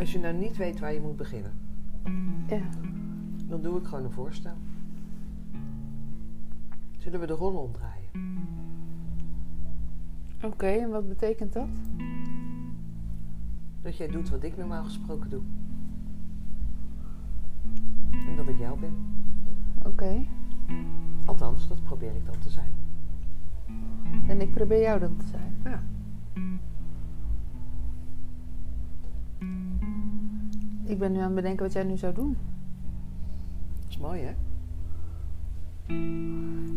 Als je nou niet weet waar je moet beginnen, Ja. dan doe ik gewoon een voorstel. Zullen we de rollen omdraaien? Oké, en wat betekent dat? Dat jij doet wat ik normaal gesproken doe. En dat ik jou ben. Oké. Althans, dat probeer ik dan te zijn. En ik probeer jou dan te zijn. Ja. Ik ben nu aan het bedenken wat jij nu zou doen. Dat is mooi, hè?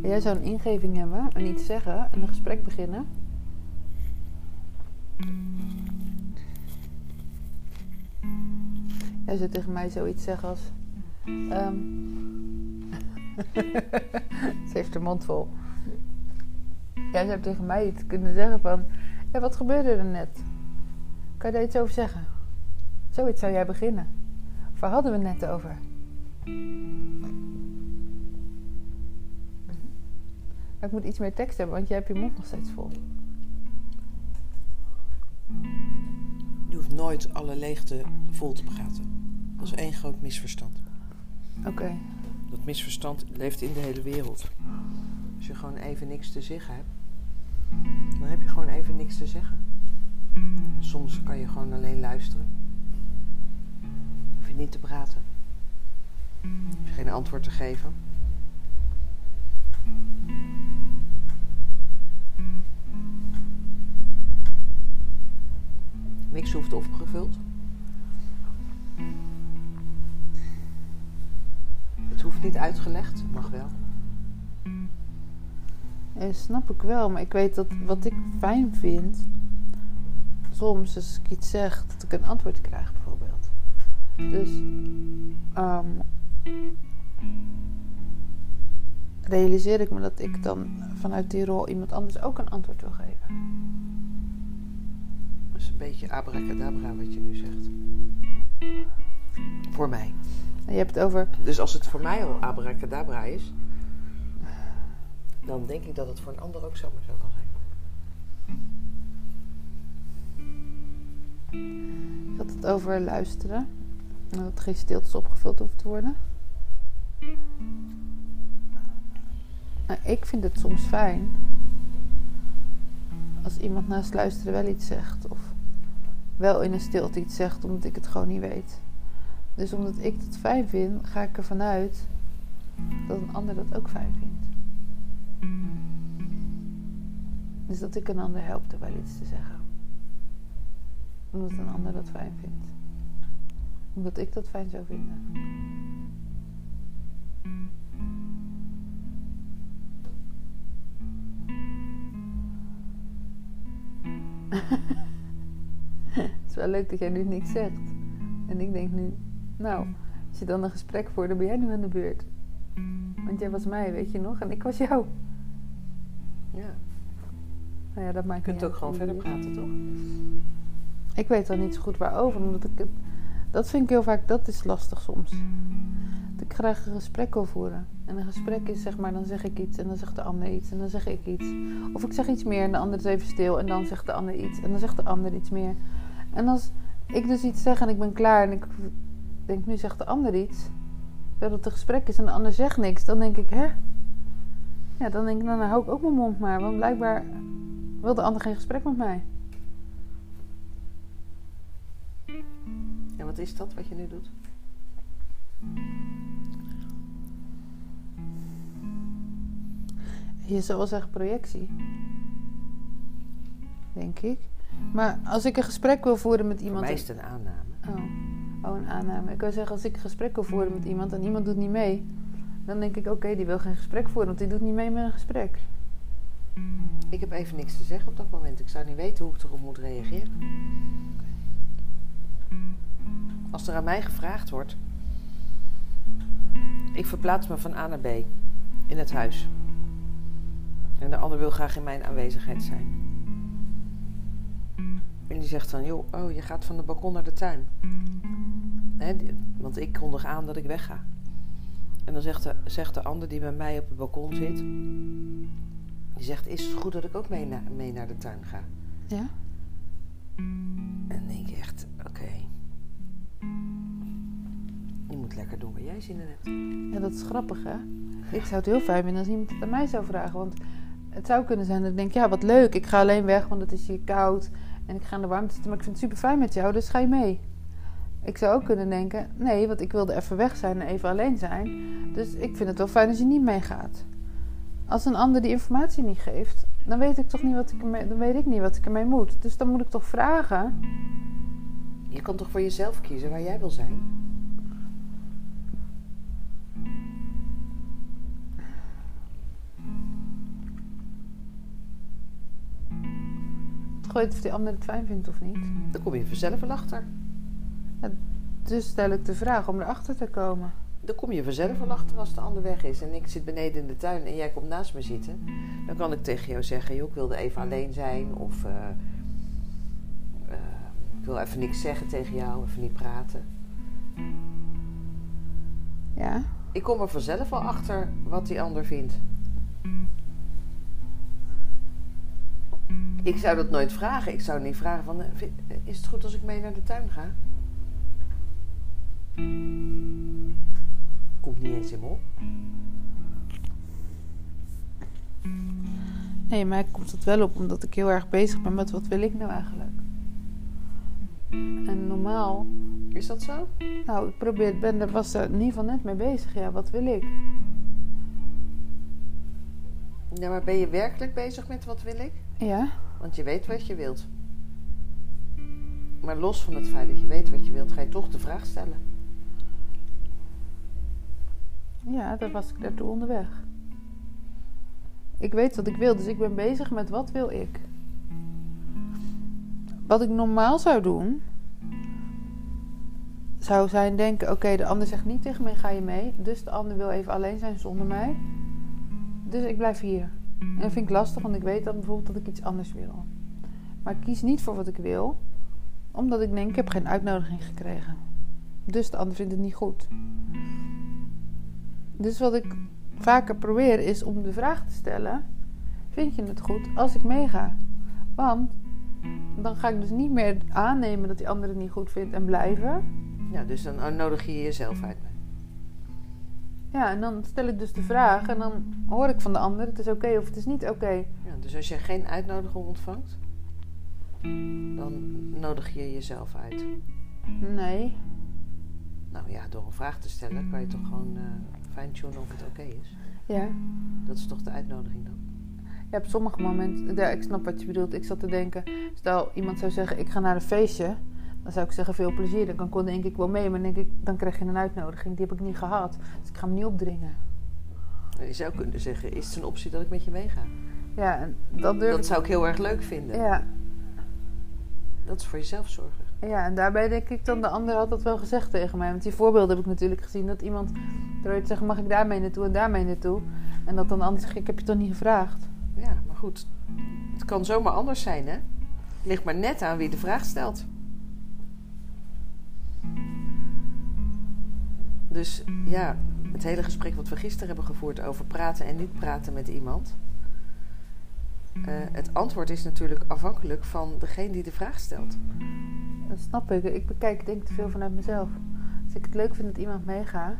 Jij zou een ingeving hebben en iets zeggen en een gesprek beginnen. Jij zou tegen mij zoiets zeggen als. ehm, Ze heeft de mond vol. Jij zou tegen mij iets kunnen zeggen van. Ja, wat gebeurde er net? Kan je daar iets over zeggen? Zoiets zou jij beginnen. Of waar hadden we het net over? Maar ik moet iets meer tekst hebben, want jij hebt je mond nog steeds vol. Je hoeft nooit alle leegte vol te praten. Dat is één groot misverstand. Oké. Dat misverstand leeft in de hele wereld. Als je gewoon even niks te zeggen hebt, dan heb je gewoon even niks te zeggen. Soms kan je gewoon alleen luisteren. Niet te praten. Geen antwoord te geven. Niks hoeft opgevuld. Het hoeft niet uitgelegd, mag wel. Ja, snap ik wel, maar ik weet dat wat ik fijn vind, soms als ik iets zeg, dat ik een antwoord krijg. Dus ehm, realiseer ik me dat ik dan vanuit die rol iemand anders ook een antwoord wil geven. Dat is een beetje abracadabra wat je nu zegt. Voor mij. En je hebt het over, Dus als het voor mij al abracadabra is, dan denk ik dat het voor een ander ook zomaar zo kan zijn. je had het over luisteren. En dat geen stiltes opgevuld hoeft te worden. Nou, ik vind het soms fijn als iemand naast luisteren wel iets zegt. Of wel in een stilte iets zegt, omdat ik het gewoon niet weet. Dus omdat ik het fijn vind, ga ik ervan uit dat een ander dat ook fijn vindt. Dus dat ik een ander help er wel iets te zeggen. Omdat een ander dat fijn vindt. Omdat ik dat fijn zou vinden. Het is wel leuk dat jij nu niks zegt. En ik denk nu, nou, als je dan een gesprek voert, dan ben jij nu aan de beurt. Want jij was mij, weet je nog, en ik was jou. Ja. Nou ja, dat maakt Je kunt ook gewoon verder praten, toch? Ik weet dan niet zo goed waarover, omdat ik het... Dat vind ik heel vaak, dat is lastig soms. Dat ik graag een gesprek wil voeren. En een gesprek is zeg maar, dan zeg ik iets en dan zegt de ander iets en dan zeg ik iets. Of ik zeg iets meer en de ander is even stil en dan zegt de ander iets en dan zegt de ander iets meer. En als ik dus iets zeg en ik ben klaar en ik denk, nu zegt de ander iets. Terwijl het een gesprek is en de ander zegt niks, dan denk ik, hè? Ja, dan denk ik, nou, dan hou ik ook mijn mond maar. Want blijkbaar wil de ander geen gesprek met mij. Wat is dat wat je nu doet? Je zou wel zeggen projectie. Denk ik. Maar als ik een gesprek wil voeren met Voor iemand. mij is het een aanname. Oh. oh, een aanname. Ik wil zeggen, als ik een gesprek wil voeren met iemand en iemand doet niet mee. Dan denk ik, oké, die wil geen gesprek voeren, want die doet niet mee met een gesprek. Ik heb even niks te zeggen op dat moment. Ik zou niet weten hoe ik erop moet reageren. Als er aan mij gevraagd wordt. Ik verplaats me van A naar B in het huis. En de ander wil graag in mijn aanwezigheid zijn. En die zegt dan, joh, oh, je gaat van de balkon naar de tuin. Hè, want ik kondig aan dat ik wegga. En dan zegt de, zegt de ander die bij mij op het balkon zit, die zegt, is het goed dat ik ook mee, na- mee naar de tuin ga? Ja? En dan denk ik echt, lekker doen waar jij zin in hebt. Ja, dat is grappig, hè? Ik zou het heel fijn vinden als iemand het aan mij zou vragen. Want het zou kunnen zijn dat ik denk, ja, wat leuk. Ik ga alleen weg, want het is hier koud. En ik ga in de warmte zitten, maar ik vind het super fijn met jou, dus ga je mee. Ik zou ook kunnen denken, nee, want ik wilde even weg zijn en even alleen zijn. Dus ik vind het wel fijn als je niet meegaat. Als een ander die informatie niet geeft, dan weet ik toch niet wat ik ermee, dan weet ik niet wat ik ermee moet. Dus dan moet ik toch vragen. Je kan toch voor jezelf kiezen waar jij wil zijn? Het gooit of die ander het fijn vindt of niet. Dan kom je vanzelf wel achter. Dus stel ik de vraag om erachter te komen. Dan kom je vanzelf wel achter als de ander weg is. En ik zit beneden in de tuin en jij komt naast me zitten. Dan kan ik tegen jou zeggen, joh, ik wilde even alleen zijn. Of eh, eh, ik wil even niks zeggen tegen jou, even niet praten. Ja? Ik kom er vanzelf wel achter wat die ander vindt. Ik zou dat nooit vragen. Ik zou niet vragen van, eh, vind- is het goed als ik mee naar de tuin ga? Komt niet eens in me op. Nee, mij komt het wel op omdat ik heel erg bezig ben met wat wil ik nou eigenlijk. En normaal, Is dat zo? nou, ik probeer, ben er, was er in ieder geval net mee bezig. Ja, wat wil ik? Ja, maar ben je werkelijk bezig met wat wil ik? Ja, Want je weet wat je wilt. Maar los van het feit dat je weet wat je wilt, ga je toch de vraag stellen. ja, daar was ik daartoe onderweg. Ik weet wat ik wil, dus ik ben bezig met wat wil ik. Wat ik normaal zou doen, zou zijn denken: oké, de ander zegt niet tegen mij: ga je mee. Dus de ander wil even alleen zijn zonder mij. Dus ik blijf hier. En dat vind ik lastig, want ik weet dan bijvoorbeeld dat ik iets anders wil. Maar ik kies niet voor wat ik wil, omdat ik denk: ik heb geen uitnodiging gekregen. Dus de ander vindt het niet goed. Dus wat ik vaker probeer is om de vraag te stellen: Vind je het goed als ik meega? Want dan ga ik dus niet meer aannemen dat die ander het niet goed vindt en blijven. Ja, dus dan nodig je jezelf uit. Ja, en dan stel ik dus de vraag en dan hoor ik van de ander: het is oké of het is niet oké. Ja, dus als je geen uitnodiging ontvangt, dan nodig je jezelf uit. Nee. Nou ja, door een vraag te stellen kan je toch gewoon eh fine-tunen of het oké is. Ja. Dat is toch de uitnodiging dan? Ja, op sommige momenten, ja, ik snap wat je bedoelt. Ik zat te denken, stel iemand zou zeggen: Ik ga naar een feestje. Dan zou ik zeggen: Veel plezier. Dan ik denk ik wel mee, maar dan denk ik: Dan krijg je een uitnodiging. Die heb ik niet gehad. Dus ik ga hem niet opdringen. Je zou kunnen zeggen, is het een optie dat ik met je meega? Ja, en dat durf Dat zou ik heel erg leuk vinden. Ja, Dat is voor jezelf zorgen. Ja, en daarbij denk ik dan, de ander had dat wel gezegd tegen mij. Want die voorbeelden heb ik natuurlijk gezien. Dat iemand probeert te zeggen, mag ik daarmee naartoe en daarmee naartoe? En dat dan de ander zegt, ik heb je toch niet gevraagd? Ja, maar goed. Het kan zomaar anders zijn, hè? Ligt maar net aan wie de vraag stelt. Dus ja, het hele gesprek wat we gisteren hebben gevoerd over praten en niet praten met iemand. eh, het antwoord is natuurlijk afhankelijk van degene die de vraag stelt. Dat snap ik. Ik bekijk denk te veel vanuit mezelf. Als ik het leuk vind dat iemand meegaat,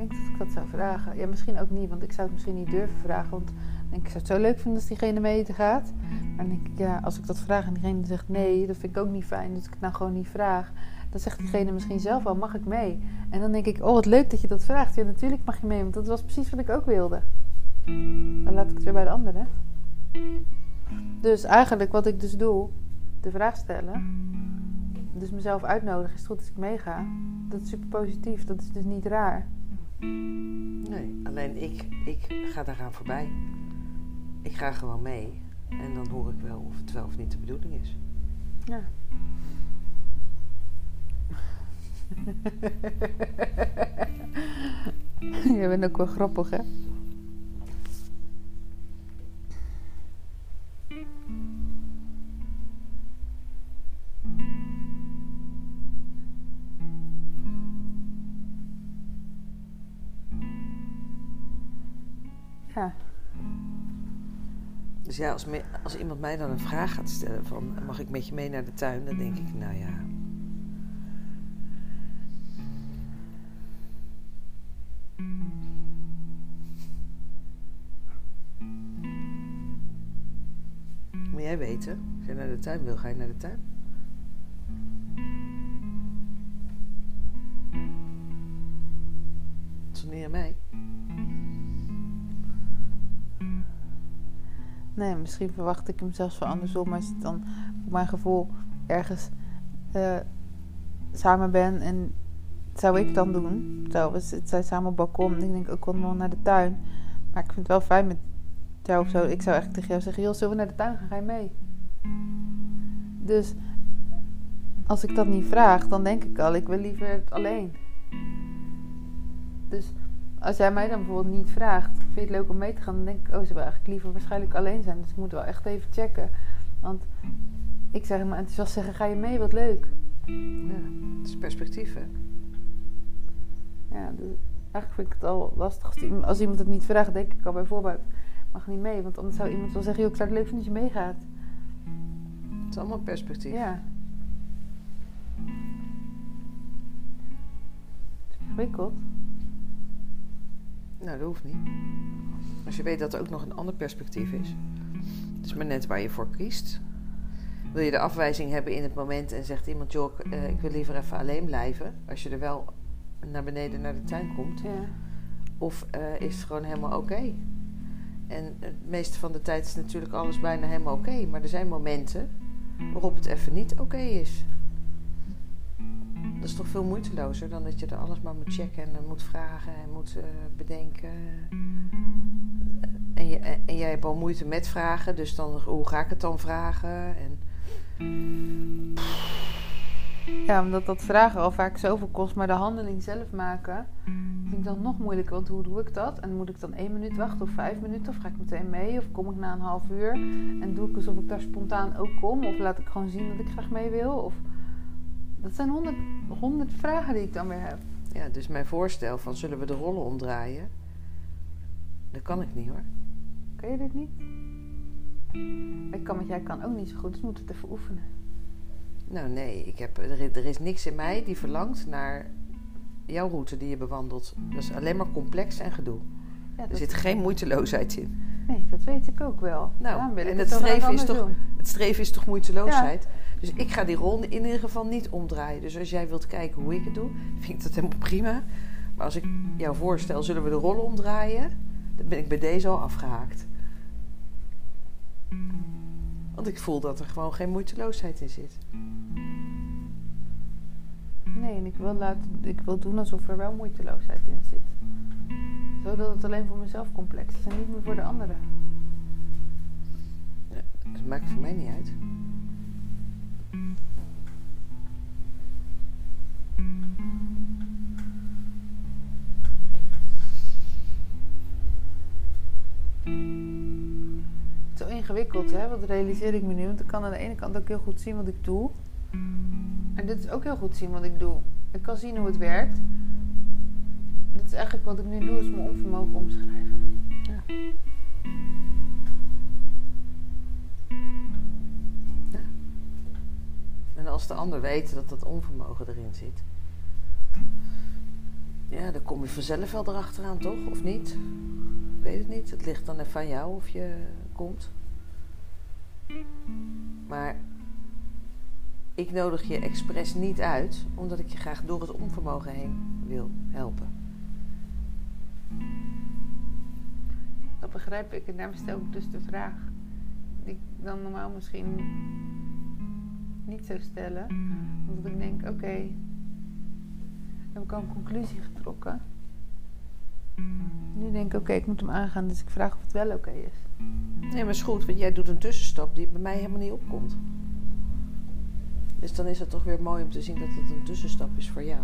denk dat ik dat zou vragen. Ja, misschien ook niet, want ik zou het misschien niet durven vragen. Want denk, ik zou het zo leuk vinden als diegene mee gaat. Maar dan denk ik, ja, als ik dat vraag en diegene zegt nee, dat vind ik ook niet fijn. Dus ik het nou gewoon niet vraag. Dan zegt diegene misschien zelf wel, mag ik mee? En dan denk ik, oh wat leuk dat je dat vraagt. Ja, natuurlijk mag je mee, want dat was precies wat ik ook wilde. Dan laat ik het weer bij de ander, hè? Dus eigenlijk wat ik dus doe, de vraag stellen. Dus mezelf uitnodigen, is het goed als ik meega? Dat is super positief, dat is dus niet raar. Nee, alleen ik, ik ga daaraan voorbij. Ik ga gewoon mee. En dan hoor ik wel of het wel of niet de bedoeling is. Ja. Je bent ook wel grappig, hè? Ja, Dus ja, als, als iemand mij dan een vraag gaat stellen van... mag ik met je mee naar de tuin? Dan denk ik, nou ja... Moet jij weten, als jij naar de tuin wil, ga je naar de tuin. Het mij. Nee, misschien verwacht ik hem zelfs wel andersom. Maar als ik dan voor mijn gevoel ergens eh, samen ben en zou ik dan doen. Zou we zijn samen op balkon en ik denk ook wel nog naar de tuin. Maar ik vind het wel fijn met jou of zo. Ik zou echt tegen jou zeggen, joh, zullen we naar de tuin gaan? Ga je mee? Dus als ik dat niet vraag, dan denk ik al, ik wil liever het alleen. Dus als jij mij dan bijvoorbeeld niet vraagt, vind je het leuk om mee te gaan, dan denk ik, oh, ze wil eigenlijk liever waarschijnlijk alleen zijn. Dus ik moet wel echt even checken. Want ik zeg maar enthousiast zeggen, ga je mee, wat leuk. Ja, het is perspectief, hè? Ja, dus eigenlijk vind ik het al lastig. Als iemand, als iemand het niet vraagt, denk ik al bijvoorbeeld, mag niet mee. Want anders zou iemand wel zeggen, joh, ik zou het leuk vinden als je meegaat. Het is allemaal perspectief. Ja. Het is ingewikkeld. Nou, dat hoeft niet. Als je weet dat er ook nog een ander perspectief is. Het is maar net waar je voor kiest. Wil je de afwijzing hebben in het moment en zegt iemand, joh, ik, eh, ik wil liever even alleen blijven. Als je er wel naar beneden naar de tuin komt. Ja. Of eh, is het gewoon helemaal oké? En het meeste van de tijd is natuurlijk alles bijna helemaal oké. maar er zijn momenten waarop het even niet oké is. Dat is toch veel moeitelozer dan dat je er alles maar moet checken en moet vragen en moet eh, bedenken. En, je, en jij hebt al moeite met vragen, dus dan hoe ga ik het dan vragen? En, Ja, omdat dat vragen al vaak zoveel kost, maar de handeling zelf maken vind ik dan nog moeilijker. Want hoe doe ik dat? En moet ik dan één minuut wachten of vijf minuten? Of ga ik meteen mee? Of kom ik na een half uur? En doe ik alsof ik daar spontaan ook kom? Of laat ik gewoon zien dat ik graag mee wil? Of... Dat zijn honderd, honderd vragen die ik dan weer heb. ja, dus mijn voorstel van zullen we de rollen omdraaien? Dat kan ik niet hoor. Kan je dit niet? Ik kan, want jij kan ook niet zo goed, dus moet het even oefenen. Nou nee, ik heb, er, is, er is niks in mij die verlangt naar jouw route die je bewandelt. Dat is alleen maar complex en gedoe. Ja, Er zit geen moeiteloosheid in. Nee, dat weet ik ook wel. Nou, en het streven is toch- doen. Het streven is toch moeiteloosheid? Dus ik ga die rol in ieder geval niet omdraaien. Dus als jij wilt kijken hoe ik het doe, vind ik dat helemaal prima. Maar als ik jou voorstel, zullen we de rollen omdraaien? Dan ben ik bij deze al afgehaakt. Want ik voel dat er gewoon geen moeiteloosheid in zit. Nee, en ik wil, laten, ik wil doen alsof er wel moeiteloosheid in zit. Zodat het alleen voor mezelf complex is en niet meer voor de anderen. Dat maakt voor mij niet uit. Ingewikkeld, hè? Wat realiseer ik me nu? Want ik kan aan de ene kant ook heel goed zien wat ik doe. En dit is ook heel goed zien wat ik doe. Ik kan zien hoe het werkt. Dit is eigenlijk wat ik nu doe, is mijn onvermogen omschrijven. Ja. En als de ander weet dat dat onvermogen erin zit, ja, dan kom je vanzelf wel erachteraan, toch? Of niet? Ik weet het niet. Het ligt dan even aan jou of je komt. Maar ik nodig je expres niet uit, omdat ik je graag door het onvermogen heen wil helpen. Dat begrijp ik en daarom stel ik dus de vraag die ik dan normaal misschien niet zou stellen. Omdat ik denk, oké, heb ik al een conclusie getrokken. Nu denk ik, oké, ik moet hem aangaan, dus ik vraag of het wel oké is. Nee, maar is goed, want jij doet een tussenstap die bij mij helemaal niet opkomt. Dus dan is het toch weer mooi om te zien dat het een tussenstap is voor jou.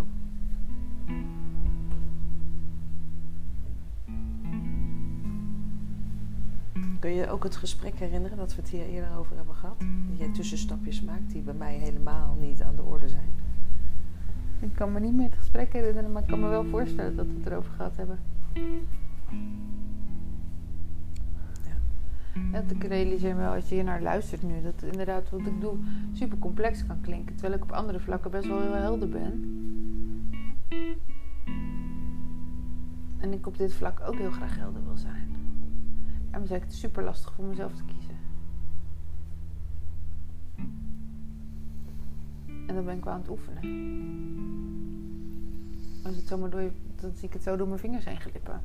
Kun je ook het gesprek herinneren dat we het hier eerder over hebben gehad? Dat jij tussenstapjes maakt die bij mij helemaal niet aan de orde zijn. Ik kan me niet meer het gesprek herinneren, maar ik kan me wel voorstellen dat we het erover gehad hebben. Ja, ik realiseer me wel als je hier naar luistert nu dat inderdaad wat ik doe super complex kan klinken, terwijl ik op andere vlakken best wel heel helder ben. En ik op dit vlak ook heel graag helder wil zijn. En dan zeg ik het super lastig voor mezelf te kiezen. En dan ben ik wel aan het oefenen. Als het zomaar door zie ik het zo door mijn vingers heen glippen.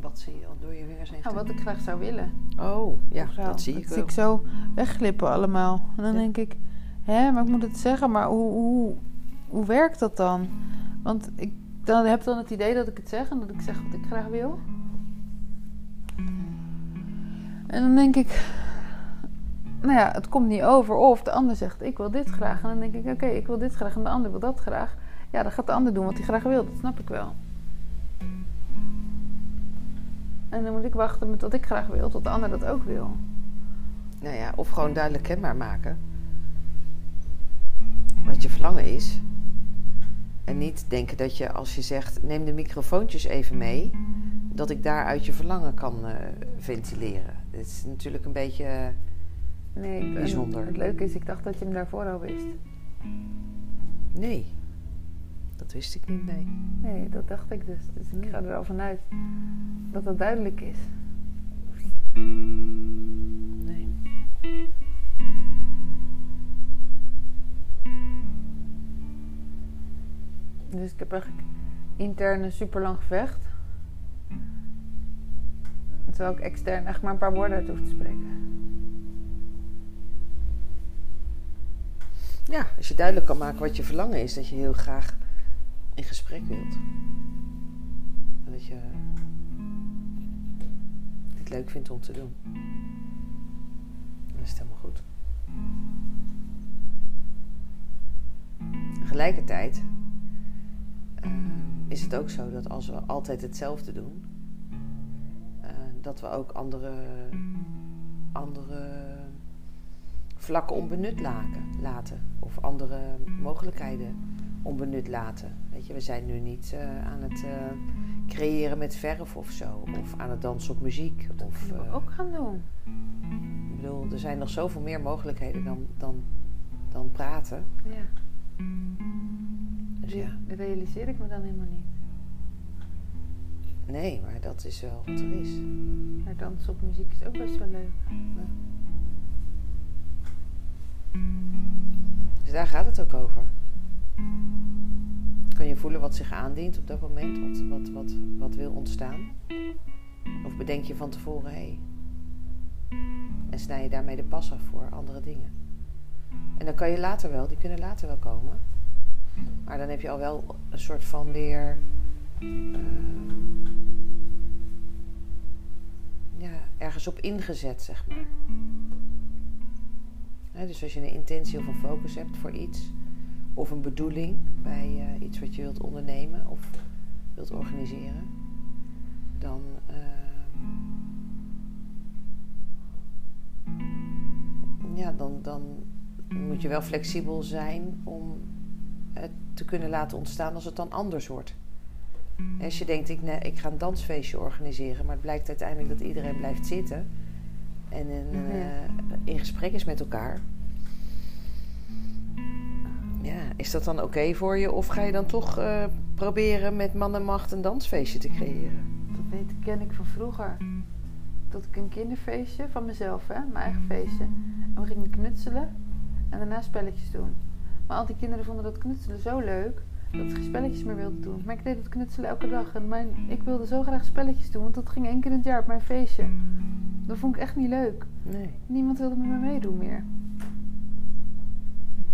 Wat zie je al door je vingers heen? Nou, wat ik graag zou willen. Oh, ja, dat zie ik zie wel. ik zo wegglippen allemaal. En dan Ja. denk ik, hè, maar ik moet het zeggen, maar hoe, hoe, hoe werkt dat dan? Want ik dan heb dan het idee dat ik het zeg en dat ik zeg wat ik graag wil. En dan denk ik, nou ja, het komt niet over. Of de ander zegt, ik wil dit graag. En dan denk ik, oké, ik wil dit graag en de ander wil dat graag. Ja, dan gaat de ander doen wat hij graag wil. Dat snap ik wel. En dan moet ik wachten met wat ik graag wil, tot de ander dat ook wil. Nou ja, of gewoon duidelijk kenbaar maken. Wat je verlangen is. En niet denken dat je als je zegt, neem de microfoontjes even mee. Dat ik daaruit je verlangen kan eh, ventileren. Het is natuurlijk een beetje... Nee, ik- Bijzonder. Het leuke is, ik dacht dat je hem daarvoor al wist. nee, dat wist ik niet, nee. Nee, dat dacht ik dus. Dus ik ga er al vanuit dat dat duidelijk is. nee. Dus ik heb eigenlijk intern een super lang gevecht. Terwijl ik extern echt maar een paar woorden uit hoef te spreken. Ja, als je duidelijk kan maken wat je verlangen is, dat je heel graag in gesprek wilt. En dat je het leuk vindt om te doen. Dan is het helemaal goed. Tegelijkertijd eh, is het ook zo dat als we altijd hetzelfde doen, eh, dat we ook andere, andere vlakken onbenut laken, laten. Of andere mogelijkheden onbenut laten. Weet je, we zijn nu niet eh, aan het eh, creëren met verf of zo. Of aan het dansen op muziek. Of, Dat kunnen we eh, ook gaan doen. ik bedoel, er zijn nog zoveel meer mogelijkheden dan, dan, dan praten. Ja. Dus ja, Dat realiseer ik me dan helemaal niet. nee, maar dat is wel wat er is. Maar dansen op muziek is ook best wel leuk. Dus daar gaat het ook over. Kan je voelen wat zich aandient op dat moment, wat, wat, wat, wat wil ontstaan? Of bedenk je van tevoren, hé. En snij je daarmee de pas af voor andere dingen. En dan kan je later wel, die kunnen later wel komen. Maar dan heb je al wel een soort van weer. ehm, ja, ergens op ingezet, zeg maar. Dus als je een intentie of een focus hebt voor iets, of een bedoeling bij eh, iets wat je wilt ondernemen of wilt organiseren, dan, ehm, ja, dan, dan moet je wel flexibel zijn om het te kunnen laten ontstaan als het dan anders wordt. Als je denkt, ik, nee, ik ga een dansfeestje organiseren, maar het blijkt uiteindelijk dat iedereen blijft zitten en in, eh, Ja. in gesprek is met elkaar. Ja, is dat dan oké voor je? Of ga je dan toch eh, proberen met man en macht een dansfeestje te creëren? Dat weet, ken ik van vroeger. Dat ik een kinderfeestje van mezelf, hè, mijn eigen feestje. En we gingen knutselen en daarna spelletjes doen. Maar al die kinderen vonden dat knutselen zo leuk dat ze geen spelletjes meer wilden doen. Maar ik deed het knutselen elke dag. En mijn, ik wilde zo graag spelletjes doen, want dat ging één keer in het jaar op mijn feestje. Dat vond ik echt niet leuk. Nee, Niemand wilde met me meedoen meer.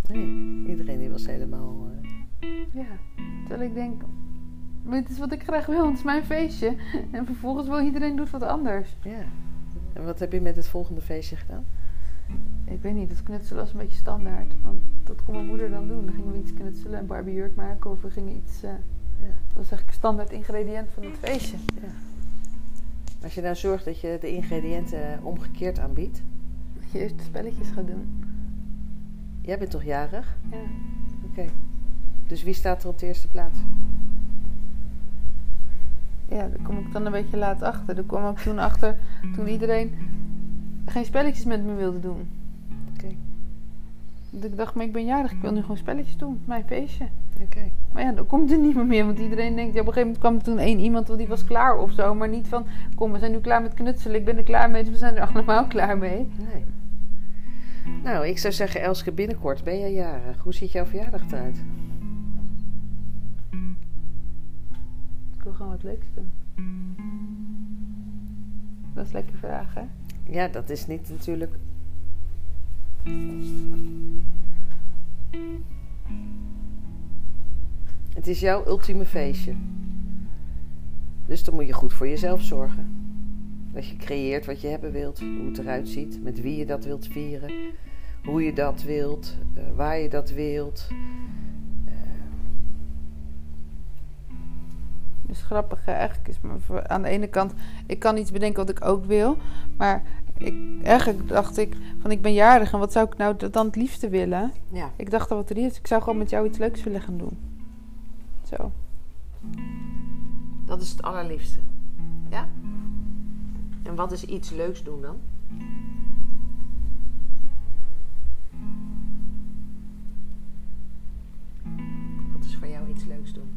nee. Iedereen die was helemaal... eh, Ja, terwijl ik denk, dit is wat ik graag wil, want het is mijn feestje. En vervolgens wil iedereen doet wat anders. ja. En wat heb je met het volgende feestje gedaan? Ik weet niet, dat knutselen was een beetje standaard. Want dat kon mijn moeder dan doen. Dan gingen we iets knutselen, een Barbie jurk maken of we gingen iets... eh, Ja. dat was eigenlijk een standaard ingrediënt van het feestje. Als je nou zorgt dat je de ingrediënten omgekeerd aanbiedt. Dat je eerst de spelletjes gaat doen. Jij bent toch jarig? Ja. Oké. Dus wie staat er op de eerste plaats? ja, daar kom ik dan een beetje laat achter. Daar kwam ik toen achter toen iedereen geen spelletjes met me wilde doen. Dat ik dacht, maar ik ben jarig, ik wil nu gewoon spelletjes doen. Mijn feestje. Oké. Maar ja, dan komt er niet meer. Want iedereen denkt, ja, op een gegeven moment kwam er toen één iemand, want die was klaar of zo. Maar niet van, kom, we zijn nu klaar met knutselen. Ik ben er klaar mee, dus we zijn er allemaal klaar mee. Nee. Nou, ik zou zeggen, Elske, binnenkort ben jij jarig. Hoe ziet jouw verjaardag eruit? Ik wil gewoon wat leuks doen. Dat is lekker vraag, hè? Ja, dat is niet natuurlijk. Het is jouw ultieme feestje. Dus dan moet je goed voor jezelf zorgen. Dat je creëert wat je hebben wilt, hoe het eruit ziet, met wie je dat wilt vieren, hoe je dat wilt, eh, waar je dat wilt. Dus grappig, eigenlijk is voor- aan de ene kant, ik kan iets bedenken wat ik ook wil, maar ik, eigenlijk dacht ik van ik ben jarig en wat zou ik nou dan het liefste willen? ja, Ik dacht al wat er is, ik zou gewoon met jou iets leuks willen gaan doen. Zo. dat is het allerliefste. Ja? En wat is iets leuks doen dan? Wat is voor jou iets leuks doen?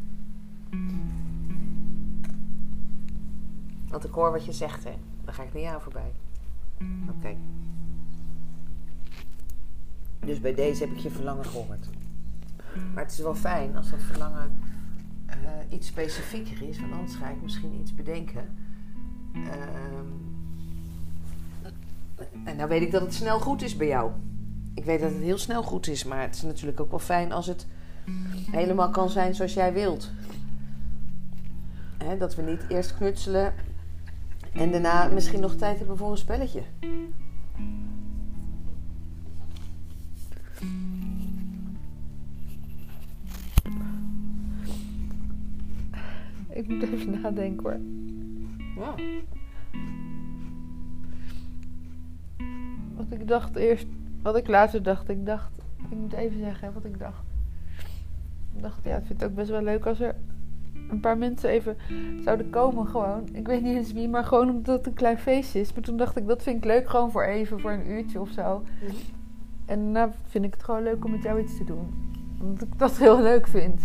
Want ik hoor wat je zegt, hè? Dan ga ik naar jou voorbij. Oké. Dus bij deze heb ik je verlangen gehoord. Maar het is wel fijn als dat verlangen eh, iets specifieker is, want anders ga ik misschien iets bedenken. Ehm, en nou weet ik dat het snel goed is bij jou. Ik weet dat het heel snel goed is, maar het is natuurlijk ook wel fijn als het helemaal kan zijn zoals jij wilt. Hè, dat we niet eerst knutselen en daarna misschien nog tijd hebben voor een spelletje. Ik moet even nadenken hoor. Ja. Wat ik dacht eerst, wat ik later dacht, ik dacht, ik moet even zeggen wat ik dacht. Ik dacht, ja, ik vind het ook best wel leuk als er een paar mensen even zouden komen gewoon. Ik weet niet eens wie, maar gewoon omdat het een klein feestje is. Maar toen dacht ik, dat vind ik leuk gewoon voor even, voor een uurtje of zo. Mhm. En daarna vind ik het gewoon leuk om met jou iets te doen. Omdat ik dat heel leuk vind.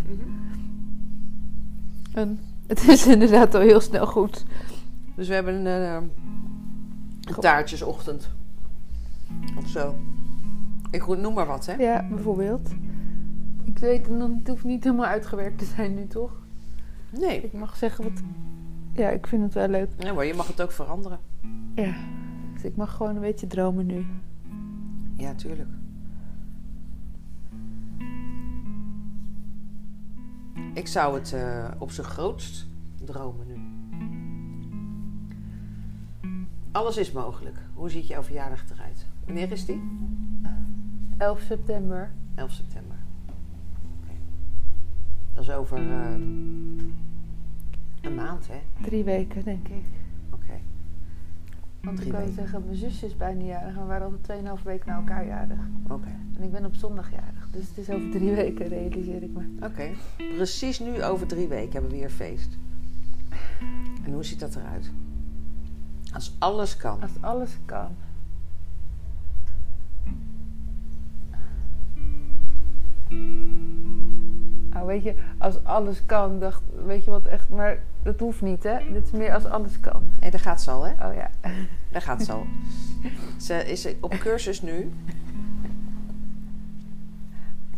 En het is inderdaad al heel snel goed. Dus we hebben een, eh, een taartjesochtend. Of zo. Ik noem maar wat, hè? Ja, bijvoorbeeld. Ik weet, het hoeft niet helemaal uitgewerkt te zijn nu, toch? Nee. Ik mag zeggen wat... Ja, ik vind het wel leuk. Nee, maar je mag het ook veranderen. Ja. Dus ik mag gewoon een beetje dromen nu. Ja, tuurlijk. Ik zou het eh, op zijn grootst dromen nu. Alles is mogelijk. Hoe ziet jouw verjaardag eruit? Wanneer is die? 11 september. 11 september. Oké. Dat is over eh, een maand, hè? Drie weken, denk ik. Oké. Want Drie ik kan weken. zeggen, mijn zusje is bijna jarig. En we waren altijd 2,5 weken na elkaar jarig. Oké. En ik ben op zondag jarig. Dus het is over drie weken, realiseer ik me. Oké. Precies nu over drie weken hebben we weer feest. En hoe ziet dat eruit? Als alles kan. Als alles kan. Nou, weet je, als alles kan, dacht, weet je wat echt, maar dat hoeft niet, hè? Dit is meer als alles kan. Hé, daar gaat al, hè? Oh ja. Daar gaat al. Ze is op cursus nu.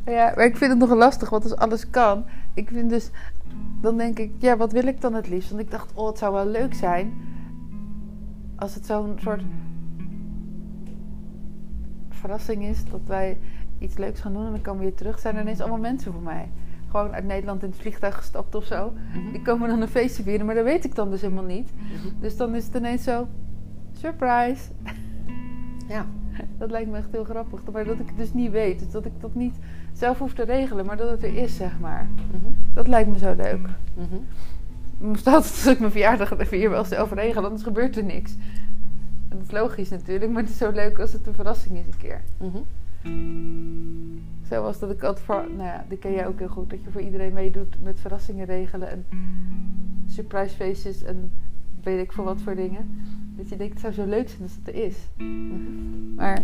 Ja, maar ik vind het nog lastig, want als alles kan, ik vind dus, dan denk ik, ja, wat wil ik dan het liefst? Want ik dacht, oh, het zou wel leuk zijn als het zo'n soort verrassing is dat wij iets leuks gaan doen en dan komen we weer terug. Zijn er ineens allemaal mensen voor mij? Gewoon uit Nederland in het vliegtuig gestapt of zo. Die komen dan een feestje vieren, maar dat weet ik dan dus helemaal niet. Dus dan is het ineens zo, surprise. Ja. Dat lijkt me echt heel grappig. Maar dat ik het dus niet weet. Dus dat ik dat niet zelf hoef te regelen, maar dat het er is, zeg maar. Mhm. Dat lijkt me zo leuk. Mhm. Ik moest altijd als ik mijn verjaardag hier wel zelf regel, anders gebeurt er niks. En dat is logisch natuurlijk, maar het is zo leuk als het een verrassing is een keer. Mhm. Zo was dat ik altijd voor, nou ja, die ken jij ook heel goed, dat je voor iedereen meedoet met verrassingen regelen en surprise feestjes en weet ik veel wat voor dingen. Dat je denkt, het zou zo leuk zijn als het er is. Maar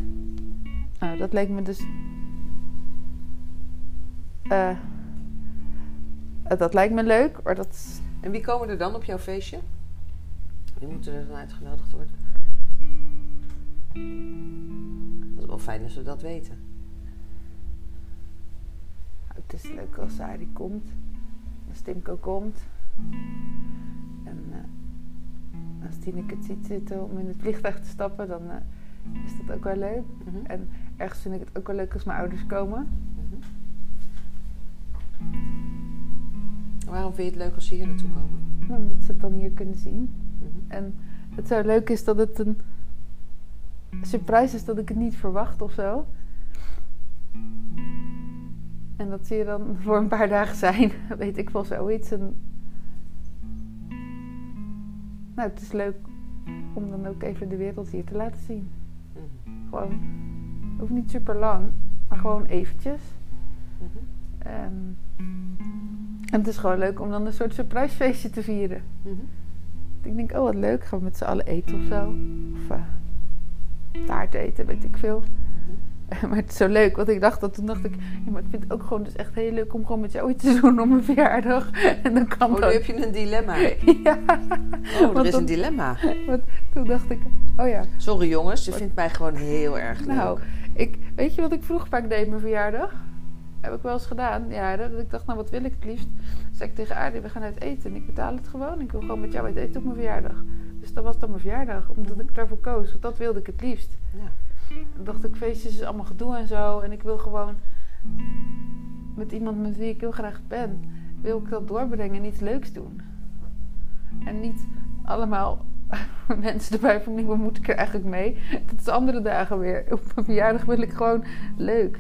nou, dat leek me dus. eh, dat lijkt me leuk, maar dat En wie komen er dan op jouw feestje? Wie moeten er dan uitgenodigd worden? Dat is wel fijn als we dat weten. Nou, het is leuk als Sari komt. Als Timko komt. En eh, als Tineke het ziet zitten om in het vliegtuig te stappen, dan eh, is dat ook wel leuk. Mhm. En ergens vind ik het ook wel leuk als mijn ouders komen. Mhm. Waarom vind je het leuk als ze hier naartoe komen? Omdat ze het dan hier kunnen zien. Mhm. En het zo leuk is dat het een surprise is dat ik het niet verwacht of zo. En dat zie je dan voor een paar dagen zijn, weet ik wel zoiets. En nou, het is leuk om dan ook even de wereld hier te laten zien. Mhm. Gewoon, hoeft niet super lang, maar gewoon eventjes. Mhm. En, en het is gewoon leuk om dan een soort surprisefeestje te vieren. Mhm. Ik denk, oh wat leuk, gaan we met z'n allen eten of zo. Of eh, taart eten, weet ik veel. maar het is zo leuk, want ik dacht dat toen dacht ik, ja, maar ik vind het ook gewoon dus echt heel leuk om gewoon met jou iets te doen op mijn verjaardag. en dan kan Oh, nu heb je een dilemma. ja, Oh, Want er is een dilemma. toen dacht ik, oh ja, Sorry jongens, je vindt mij gewoon heel erg leuk. nou, ik, weet je wat ik vroeg vaak deed op mijn verjaardag? Heb ik wel eens gedaan, ja, dat ik dacht, nou wat wil ik het liefst? Zei ik tegen Aarde, we gaan uit eten en ik betaal het gewoon. Ik wil gewoon met jou uit eten op mijn verjaardag. Dus dat was dan mijn verjaardag, omdat ik daarvoor koos. Want dat wilde ik het liefst. Ja. Dan dacht ik, feestjes is allemaal gedoe en zo. En ik wil gewoon met iemand met wie ik heel graag ben, wil ik dat doorbrengen en iets leuks doen. En niet allemaal mensen erbij van, nee, wat moet ik er eigenlijk mee? Dat is andere dagen weer. Op mijn verjaardag wil ik gewoon leuk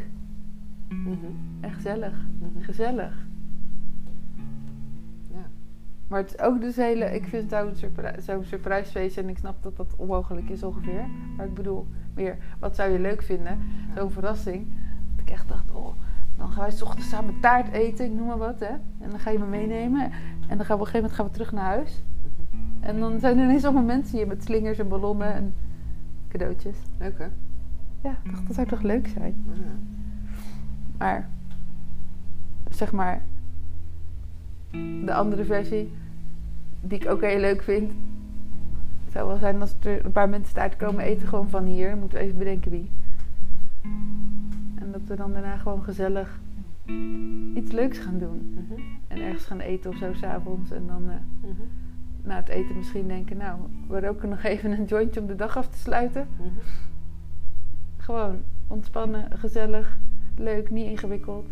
Mhm. en gezellig. Mhm. Gezellig. Maar het is ook dus hele, ik vind zo'n surpri- zo'n surprisefeest en ik snap dat dat onmogelijk is ongeveer. Maar ik bedoel meer, wat zou je leuk vinden? Ja. Zo'n verrassing. Dat ik echt dacht, oh, dan gaan wij 's ochtends samen taart eten, ik noem maar wat, hè. En dan ga je me meenemen. En dan gaan we op een gegeven moment gaan we terug naar huis. Mhm. En dan zijn er ineens allemaal mensen hier met slingers en ballonnen en cadeautjes. Leuk hè? Ja, ik dacht, dat zou toch leuk zijn? Ja. Maar, zeg maar, de andere versie, die ik ook heel leuk vind, zou wel zijn als er een paar mensen taart komen eten gewoon van hier. Dan moeten we even bedenken wie. En dat we dan daarna gewoon gezellig iets leuks gaan doen. Mhm. En ergens gaan eten of zo s'avonds. En dan eh, Mhm. na het eten misschien denken, nou, we roken nog even een jointje om de dag af te sluiten. Mhm. Gewoon ontspannen, gezellig, leuk, niet ingewikkeld.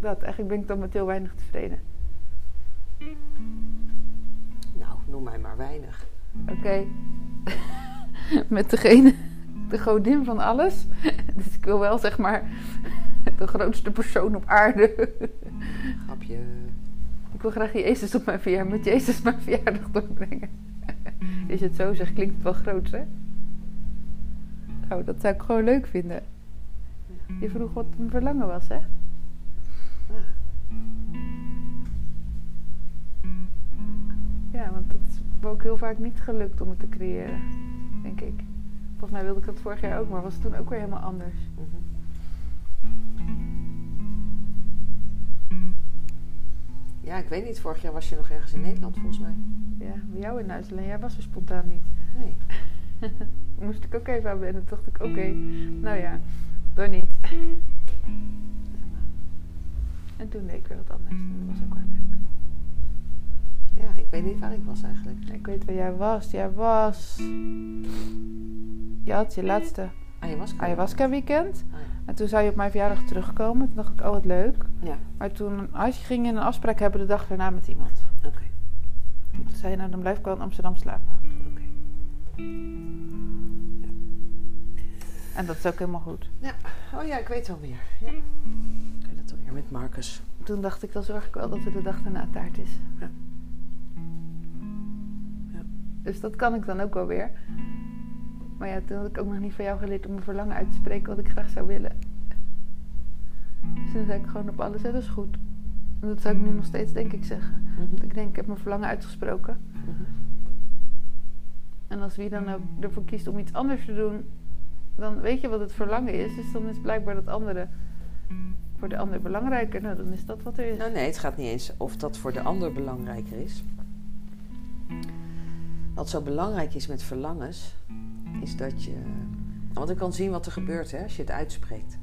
Dat, eigenlijk ben ik dan met heel weinig tevreden. Mij maar weinig. Oké, met degene, de godin van alles. Dus ik wil wel zeg maar de grootste persoon op aarde. Grapje. Ik wil graag Jezus op mijn verjaardag, met Jezus mijn verjaardag doorbrengen. Als je het zo zegt, klinkt het wel groot, hè? Nou, dat zou ik gewoon leuk vinden. Je vroeg wat mijn verlangen was, hè? Ja. Ja, want dat is ook heel vaak niet gelukt om het te creëren, denk ik. Volgens mij wilde ik dat vorig jaar ook, maar was het toen ook weer helemaal anders. Mhm. Ja, ik weet niet. Vorig jaar was je nog ergens in Nederland volgens mij. Ja, bij jou in alleen jij was er spontaan niet. Nee. Moest ik ook even aan wennen. Dacht ik, oké, nou ja, dan niet. En toen deed ik weer wat anders en dat was ook wel leuk. Ja, ik weet niet waar ik was eigenlijk. Ik weet waar jij was. Jij was... Je had je laatste Ayahuasca. ayahuasca weekend. Ah, ja. En toen zou je op mijn verjaardag terugkomen. Toen dacht ik, oh wat leuk. Ja, Maar toen als je ging in een afspraak hebben de dag daarna met iemand. oké. Toen zei je, nou dan blijf ik wel in Amsterdam slapen. oké. En dat is ook helemaal goed. Ja. Oh ja, ik weet alweer. Ja. Ik weet het alweer met Marcus. Toen dacht ik, dan zorg ik wel dat er de dag daarna taart is. Ja. Dus dat kan ik dan ook wel weer. Maar ja, toen had ik ook nog niet van jou geleerd om mijn verlangen uit te spreken wat ik graag zou willen. Dus toen zei ik gewoon op alles, hè, dat is goed. En dat zou ik nu nog steeds denk ik zeggen. Mhm. Want ik denk, ik heb mijn verlangen uitgesproken. Mhm. En als wie dan ook ervoor kiest om iets anders te doen, dan weet je wat het verlangen is. Dus dan is blijkbaar dat andere voor de ander belangrijker. Nou, dan is dat wat er is. Nou nee, het gaat niet eens of dat voor de ander belangrijker is. Wat zo belangrijk is met verlangens, is dat je. Want ik kan zien wat er gebeurt hè, als je het uitspreekt.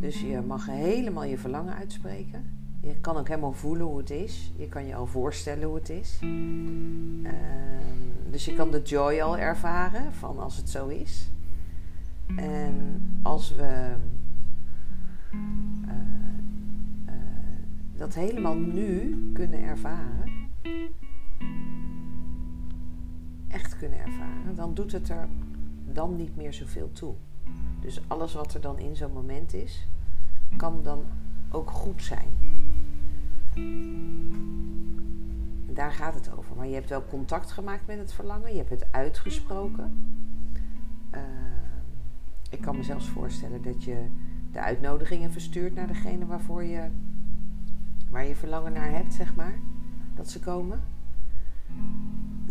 Dus je mag helemaal je verlangen uitspreken. Je kan ook helemaal voelen hoe het is. Je kan je al voorstellen hoe het is. Ehm, dus je kan de joy al ervaren van als het zo is. En als we eh, eh, dat helemaal nu kunnen ervaren, kunnen ervaren, dan doet het er dan niet meer zoveel toe. Dus alles wat er dan in zo'n moment is, kan dan ook goed zijn. En daar gaat het over. Maar je hebt wel contact gemaakt met het verlangen, je hebt het uitgesproken. Uh, ik kan me zelfs voorstellen dat je de uitnodigingen verstuurt naar degene waarvoor je, waar je verlangen naar hebt, zeg maar. Dat ze komen.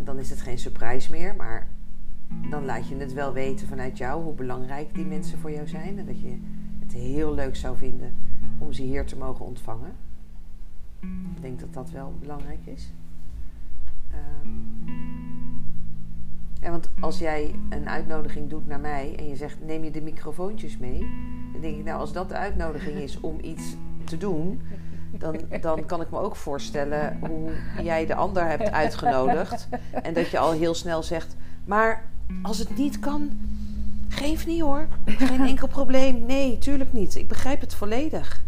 Dan is het geen surprise meer, maar dan laat je het wel weten vanuit jou hoe belangrijk die mensen voor jou zijn. En dat je het heel leuk zou vinden om ze hier te mogen ontvangen. Ik denk dat dat wel belangrijk is. Um, ja, want als jij een uitnodiging doet naar mij en je zegt neem je de microfoontjes mee, dan denk ik nou als dat de uitnodiging is om iets te doen, dan, dan kan ik me ook voorstellen hoe jij de ander hebt uitgenodigd en dat je al heel snel zegt, maar als het niet kan, geef niet hoor, geen enkel probleem, nee, tuurlijk niet, ik begrijp het volledig.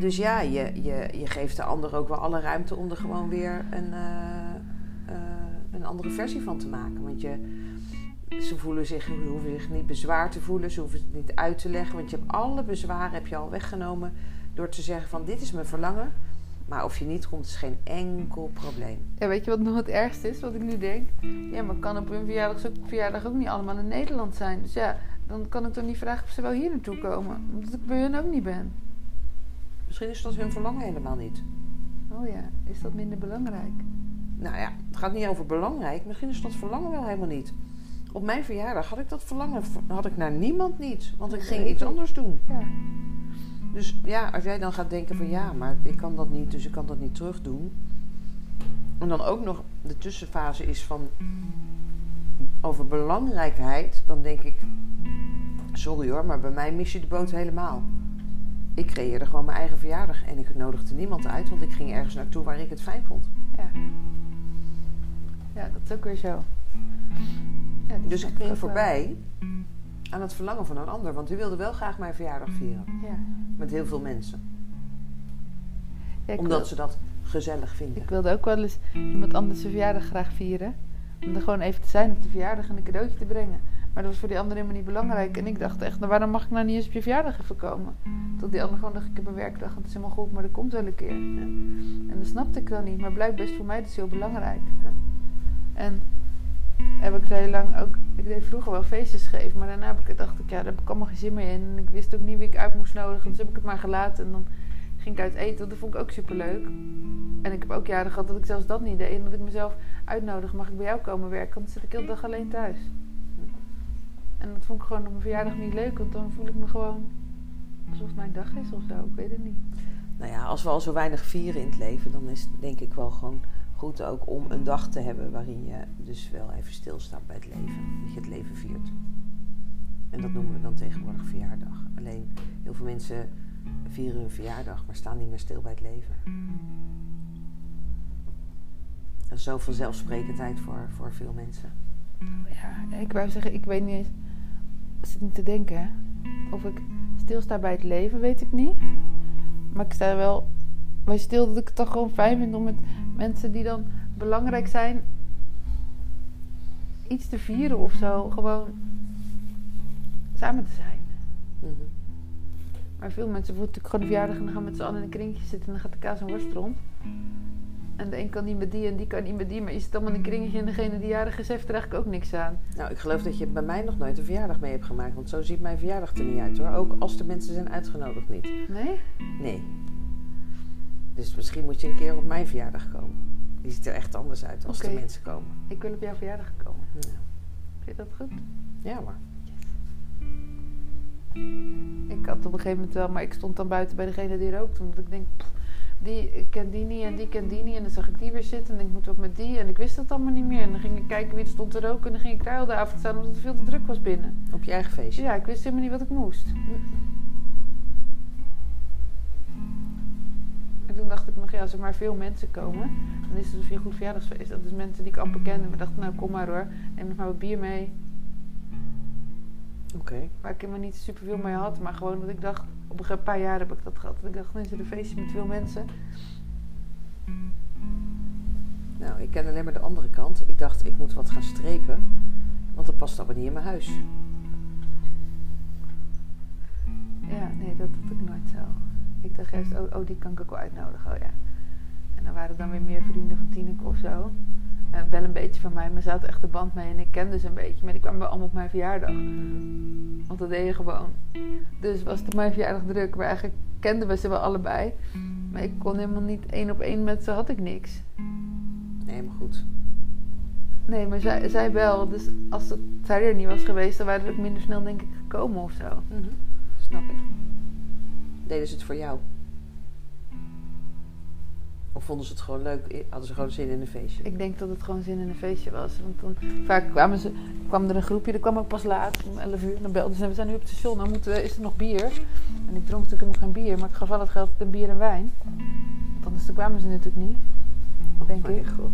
Dus ja, je, je, je geeft de ander ook wel alle ruimte om er gewoon weer een, uh, uh, een andere versie van te maken. Want je, ze voelen zich, hoeven zich niet bezwaar te voelen, ze hoeven het niet uit te leggen. Want je hebt alle bezwaren heb je al weggenomen door te zeggen van dit is mijn verlangen. Maar of je niet komt, is geen enkel probleem. Ja, weet je wat nog het ergste is, wat ik nu denk? Ja, maar kan op hun verjaardag, ook, verjaardag ook niet allemaal in Nederland zijn. Dus ja, dan kan ik toch niet vragen of ze wel hier naartoe komen. Omdat ik bij hun ook niet ben. Misschien is dat hun verlangen helemaal niet. Oh ja, is dat minder belangrijk? Nou ja, het gaat niet over belangrijk. Misschien is dat verlangen wel helemaal niet. Op mijn verjaardag had ik dat verlangen had ik naar niemand niet. Want ik ging iets anders doen. Ja. Dus ja, als jij dan gaat denken van ja, maar ik kan dat niet, dus ik kan dat niet terug doen. En dan ook nog de tussenfase is van over belangrijkheid, dan denk ik, sorry hoor, maar bij mij mis je de boot helemaal ik creëerde gewoon mijn eigen verjaardag en ik nodigde niemand uit, want ik ging ergens naartoe waar ik het fijn vond. Ja, ja dat is ook weer zo. Ja, dus ik ging voorbij aan het verlangen van een ander, want u wilde wel graag mijn verjaardag vieren. Ja. Met heel veel mensen. Ja, Omdat ze dat gezellig vinden. Ik wilde ook wel eens iemand anders zijn verjaardag graag vieren. Om er gewoon even te zijn op de verjaardag en een cadeautje te brengen. Maar dat was voor die ander helemaal niet belangrijk. En ik dacht echt, nou, waarom mag ik nou niet eens op je verjaardag even komen? Tot die ander gewoon dacht, ik heb een werkdag, het is helemaal goed, maar dat komt wel een keer. Ja. En dat snapte ik dan niet, maar blijkbaar is voor mij dus heel belangrijk. En heb ik heel lang ook, ik deed vroeger wel feestjes geven, maar daarna heb ik, dacht ik, ja, daar heb ik allemaal geen zin meer in. En ik wist ook niet wie ik uit moest nodigen, dus heb ik het maar gelaten. En dan ging ik uit eten, dat vond ik ook super leuk. En ik heb ook jaren gehad dat ik zelfs dat niet deed. En dat ik mezelf uitnodig, mag ik bij jou komen werken? Want dan zit ik heel de dag alleen thuis. En dat vond ik gewoon op mijn verjaardag niet leuk, want dan voel ik me gewoon alsof het mijn dag is of zo. Ik weet het niet. Nou ja, als we al zo weinig vieren in het leven, dan is het denk ik wel gewoon goed ook om een dag te hebben waarin je dus wel even stilstaat bij het leven. Dat je het leven viert. En dat noemen we dan tegenwoordig verjaardag. Alleen heel veel mensen vieren hun verjaardag, maar staan niet meer stil bij het leven. Dat is zoveel zelfsprekendheid voor, voor veel mensen. Ja, ik wou zeggen, ik weet niet eens zit niet te denken. Of ik stilsta bij het leven, weet ik niet. Maar ik sta wel bij stil dat ik het toch gewoon fijn vind om met mensen die dan belangrijk zijn iets te vieren of zo. Gewoon samen te zijn. Mhm. Maar veel mensen voelen natuurlijk gewoon een verjaardag en dan gaan met z'n allen in een kringetje zitten en dan gaat de kaas en worst rond. En de een kan niet met die en die kan niet met die. Maar is het allemaal een kringetje en degene die jarig is heeft er eigenlijk ook niks aan. Nou, ik geloof dat je bij mij nog nooit een verjaardag mee hebt gemaakt. Want zo ziet mijn verjaardag er niet uit hoor. Ook als de mensen zijn uitgenodigd niet. Nee? Nee. Dus misschien moet je een keer op mijn verjaardag komen. Die ziet er echt anders uit als de mensen komen. Ik wil op jouw verjaardag komen. Ja. Vind je dat goed? Ja maar. Ik had op een gegeven moment wel, maar ik stond dan buiten bij degene die rookte. Omdat ik denk, pff, die ik ken die niet en die ken die niet. En dan zag ik die weer zitten en ik moet ook met die. En ik wist dat allemaal niet meer. En dan ging ik kijken wie er stond te roken. En dan ging ik daar de avond staan omdat het veel te druk was binnen. Op je eigen feestje. Ja, ik wist helemaal niet wat ik moest. En dacht ik nog, ja, als er maar veel mensen komen, dan is het dus een goed verjaardagsfeest. Dat is mensen die ik amper kende. Maar ik dacht, nou kom maar hoor, neem nog maar wat bier mee. Oké. Waar ik helemaal niet superveel mee had, maar gewoon dat ik dacht, op een paar jaar heb ik dat gehad. Dat ik dacht, dan is er een feestje met veel mensen. Nou, ik ken alleen maar de andere kant. Ik dacht, ik moet wat gaan strepen. Want dat past allemaal niet in mijn huis. Ja, nee, dat had ik nooit zo. Ik dacht juist, oh, oh die kan ik ook wel uitnodigen, oh ja. En dan waren er dan weer meer vrienden van Tineke of zo. En wel een beetje van mij, maar ze had echt de band mee en ik kende ze een beetje. Maar die kwamen wel allemaal op mijn verjaardag. Want dat deed je gewoon. Dus was het op mijn verjaardag druk, maar eigenlijk kenden we ze wel allebei. Maar ik kon helemaal niet één op één met ze, had ik niks. Nee, maar goed. Nee, maar zij, zij wel. Dus als het, zij er niet was geweest, dan waren we ook minder snel denk ik gekomen of zo. Snap ik. Deden ze het voor jou? Of vonden ze het gewoon leuk? Hadden ze gewoon zin in een feestje? Ik denk dat het gewoon zin in een feestje was. Want dan vaak kwamen ze, kwam er een groepje, dat kwam ook pas laat, om 11 uur. En dan belden ze, we zijn nu op het station, dan moeten we, is er nog bier? En ik dronk natuurlijk nog geen bier, maar ik gaf wel het geld in bier en wijn. Want anders kwamen ze natuurlijk niet, denk Oh mijn ik. god.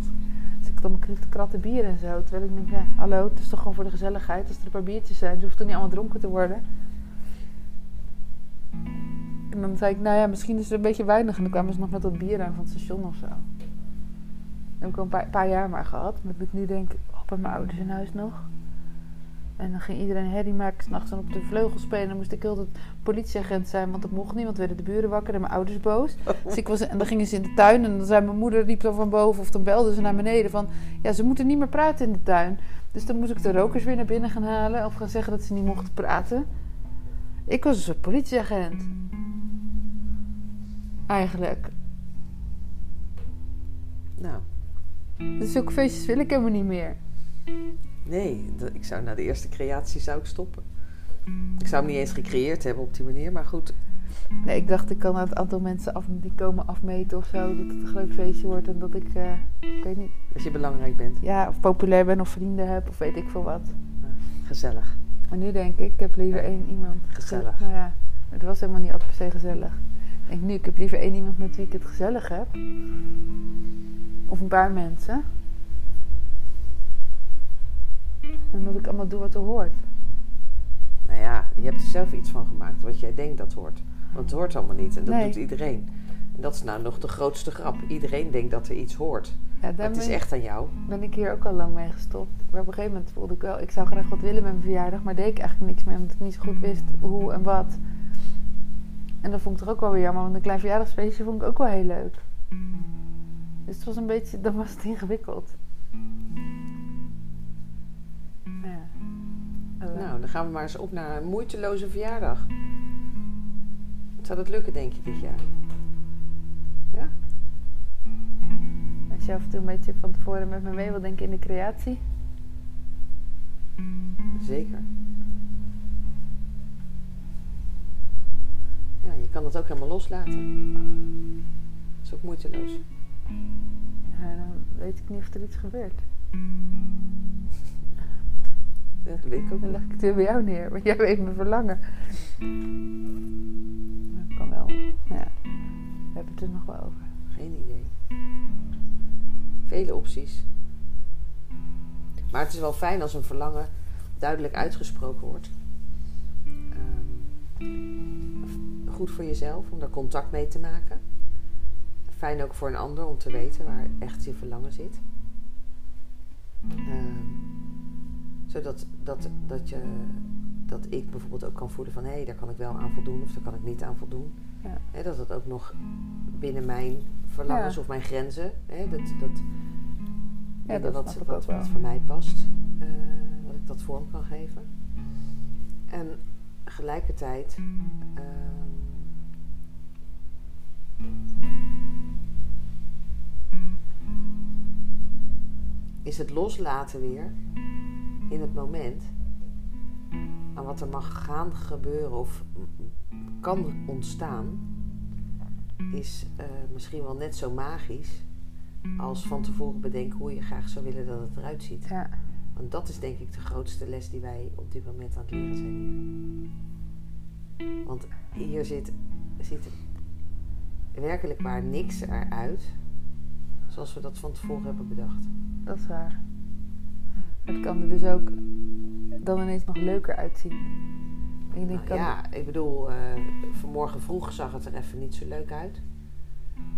Dus ik dan mijn kratten bier en zo. Terwijl ik denk, ja, hallo, het is toch gewoon voor de gezelligheid. Als er een paar biertjes zijn, je hoeft toch niet allemaal dronken te worden. En dan zei ik, nou ja, misschien is het een beetje weinig. En dan kwamen ze nog met wat bier aan van het station of zo. Dat heb ik al een paar, paar jaar maar gehad. Maar dat ik nu denk, oh, bij mijn ouders in huis nog. En dan ging iedereen herrie maken, s'nachts dan op de vleugel spelen. Dan moest ik heel de politieagent zijn, want dat mocht niet. Want werden de buren wakker en mijn ouders boos. Dus ik was, en dan gingen ze in de tuin en dan zei mijn moeder, riep dan van boven of dan belde ze naar beneden van... Ja, ze moeten niet meer praten in de tuin. Dus dan moest ik de rokers weer naar binnen gaan halen of gaan zeggen dat ze niet mochten praten. Ik was een soort politieagent. Eigenlijk. Nou, Dus zulke feestjes wil ik helemaal niet meer. nee. Ik zou na de eerste creatie zou ik stoppen. Ik zou hem niet eens gecreëerd hebben op die manier. Maar goed, Nee, ik dacht ik kan het aantal mensen af, die komen afmeten of zo. Dat het een groot feestje wordt en dat ik, eh, ik weet niet, als je belangrijk bent. ja, of populair ben of vrienden heb of weet ik veel wat. Gezellig. Maar nu denk ik, ik heb liever Ja. één iemand. Gezellig. Nou ja, het was helemaal niet altijd per se gezellig. Ik denk nu, ik heb liever één iemand met wie ik het gezellig heb. Of een paar mensen. En dat ik allemaal doe wat er hoort. Nou ja, je hebt er zelf iets van gemaakt wat jij denkt dat hoort. Want het hoort allemaal niet en dat Nee. doet iedereen. Dat is nou nog de grootste grap. Iedereen denkt dat er iets hoort. Ja, Het is echt aan jou. ben ik hier ook al lang mee gestopt. Maar op een gegeven moment voelde ik wel, ik zou graag wat willen met mijn verjaardag. Maar deed ik eigenlijk niks meer, omdat ik niet zo goed wist hoe en wat. En dat vond ik toch ook wel weer jammer, want een klein verjaardagsfeestje vond ik ook wel heel leuk. Dus het was een beetje, dan was het ingewikkeld. Ja. Eh, Nou, dan gaan we maar eens op naar een moeiteloze verjaardag. Zou dat lukken, denk je, dit jaar? Je af en toe een beetje van tevoren met me mee wil denken in de creatie. Zeker. Ja, je kan het ook helemaal loslaten. Dat is ook moeiteloos. Ja, dan weet ik niet of er iets gebeurt. Ja, dat weet ik ook Dan leg ik het weer bij jou neer, want jij weet mijn verlangen. Dat kan wel. Ja, we hebben het er nog wel over. Geen idee. Vele opties. Maar het is wel fijn als een verlangen duidelijk uitgesproken wordt. Ehm, goed voor jezelf om daar contact mee te maken. Fijn ook voor een ander om te weten waar echt je verlangen zit. Ehm, zodat dat, dat, je, dat ik bijvoorbeeld ook kan voelen van hé, daar kan ik wel aan voldoen of daar kan ik niet aan voldoen. Ja. Dat het ook nog binnen mijn verlangens Ja. of mijn grenzen, dat, dat, Ja, dat wat, wat, voor mij past, eh, dat ik dat vorm kan geven. En tegelijkertijd ehm, is het loslaten weer in het moment aan wat er mag gaan gebeuren of kan ontstaan, is eh, misschien wel net zo magisch als van tevoren bedenken hoe je graag zou willen dat het eruit ziet. Ja. Want dat is denk ik de grootste les die wij op dit moment aan het leren zijn hier. Want hier zit, ziet werkelijk waar niks eruit zoals we dat van tevoren hebben bedacht. Dat is waar. Het kan er dus ook dan ineens nog leuker uitzien. Ik denk, Nou ja, ik bedoel, eh, vanmorgen vroeg zag het er even niet zo leuk uit